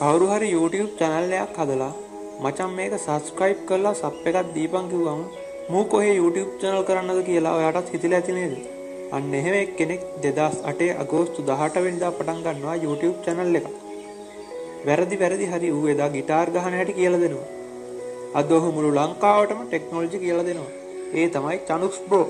කවුරු හරි YouTube channel එකක් හදලා මචං මේක subscribe කරලා sub එකක් දීපන් කිව්වම මූ කොහේ YouTube channel කරන්නද කියලා ඔයාටත් හිතිලා ඇති නේද? අන්න එහෙම එක්කෙනෙක් 2008 අගෝස්තු 18 වෙනිදා පටන් ගන්නවා YouTube channel එක. වැරදි වැරදි හරි ඌ එදා গিitar ගහන හැටි කියලා දෙනවා. අද ඔහු මුළු ලංකාවටම ටෙක්නොලොජි කියලා දෙනවා. ඒ තමයි චනුක්ස් බ්‍රෝ.